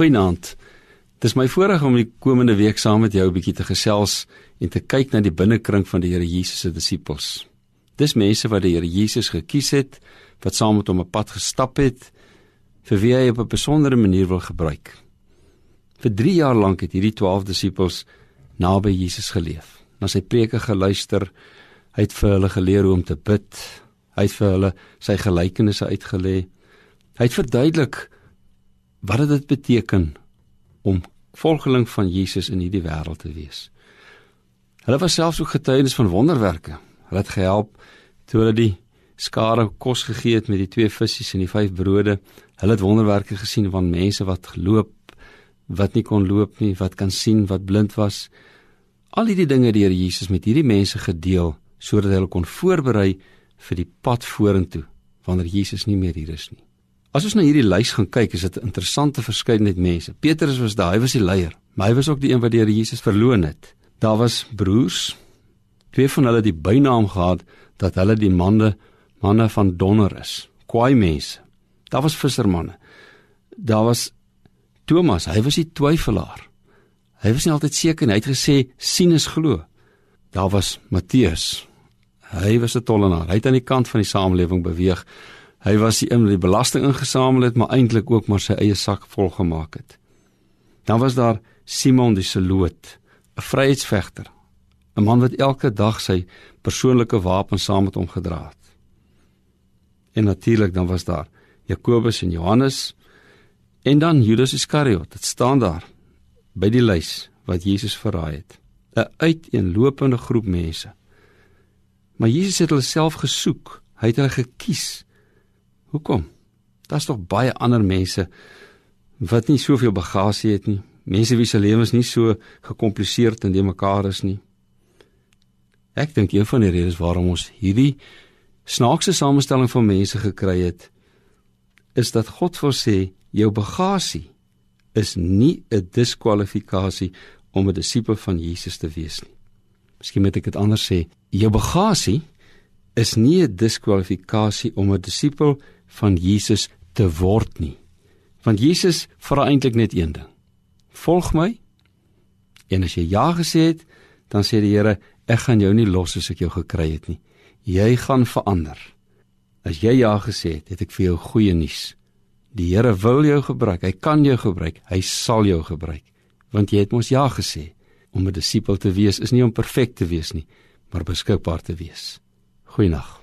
Goeienaand. Dis my voorreg om die komende week saam met jou 'n bietjie te gesels en te kyk na die binnekring van die Here Jesus se disippels. Dis mense wat die Here Jesus gekies het, wat saam met hom 'n pad gestap het, vir wie hy op 'n besondere manier wil gebruik. Vir 3 jaar lank het hierdie 12 disippels naby Jesus geleef. Na sy preke geluister, hy het vir hulle geleer hoe om te bid, hy het vir hulle sy gelykenisse uitgelê. Hy het verduidelik wat dit beteken om volgeling van Jesus in hierdie wêreld te wees. Hulle was selfs ook getuienis van wonderwerke. Hulle het gehelp toe hulle die skare kos gegee het met die twee visse en die vyf brode. Hulle het wonderwerke gesien van mense wat geloop, wat nie kon loop nie, wat kan sien, wat blind was. Al hierdie dinge het die Here Jesus met hierdie mense gedeel sodat hulle kon voorberei vir die pad vorentoe wanneer Jesus nie meer hier is nie. As ons na hierdie lys gaan kyk, is dit 'n interessante verskeidenheid mense. Petrus was daar, hy was die leier, maar hy was ook die een wat die Here Jesus verloon het. Daar was broers, twee van hulle die bynaam gehad dat hulle die manne manne van donder is, kwaai mense. Daar was vissermanne. Daar was Thomas, hy was die twyfelaar. Hy was nie altyd seker nie. Hy het gesê sien is glo. Daar was Matteus. Hy was 'n tollenaar. Hy het aan die kant van die samelewing beweeg. Hy was die een wat die belasting ingesamel het, maar eintlik ook maar sy eie sak vol gemaak het. Dan was daar Simon die Seloot, 'n vryheidsvegter, 'n man wat elke dag sy persoonlike wapen saam met hom gedra het. En natuurlik dan was daar Jakobus en Johannes en dan Judas Iskariot. Dit staan daar by die lys wat Jesus verraai het. 'n Uiteenlopende groep mense. Maar Jesus het hulle self gesoek. Hy het hulle gekies Hoekom? Daar's tog baie ander mense wat nie soveel bagasie het nie. Mense wie se lewens nie so gekompliseerd en de mekaar is nie. Ek dink een van die redes waarom ons hierdie snaakse samestelling van mense gekry het is dat God wil sê jou bagasie is nie 'n diskwalifikasie om 'n disipel van Jesus te wees nie. Miskien moet ek dit anders sê. Jou bagasie is nie 'n diskwalifikasie om 'n disipel van Jesus te word nie. Want Jesus vra eintlik net een ding. Volg my. En as jy ja gesê het, dan sê die Here, ek gaan jou nie los as ek jou gekry het nie. Jy gaan verander. As jy ja gesê het, het ek vir jou goeie nuus. Die Here wil jou gebruik. Hy kan jou gebruik. Hy sal jou gebruik. Want jy het mos ja gesê. Om 'n disipel te wees is nie om perfek te wees nie, maar beskikbaar te wees. Goeienaand.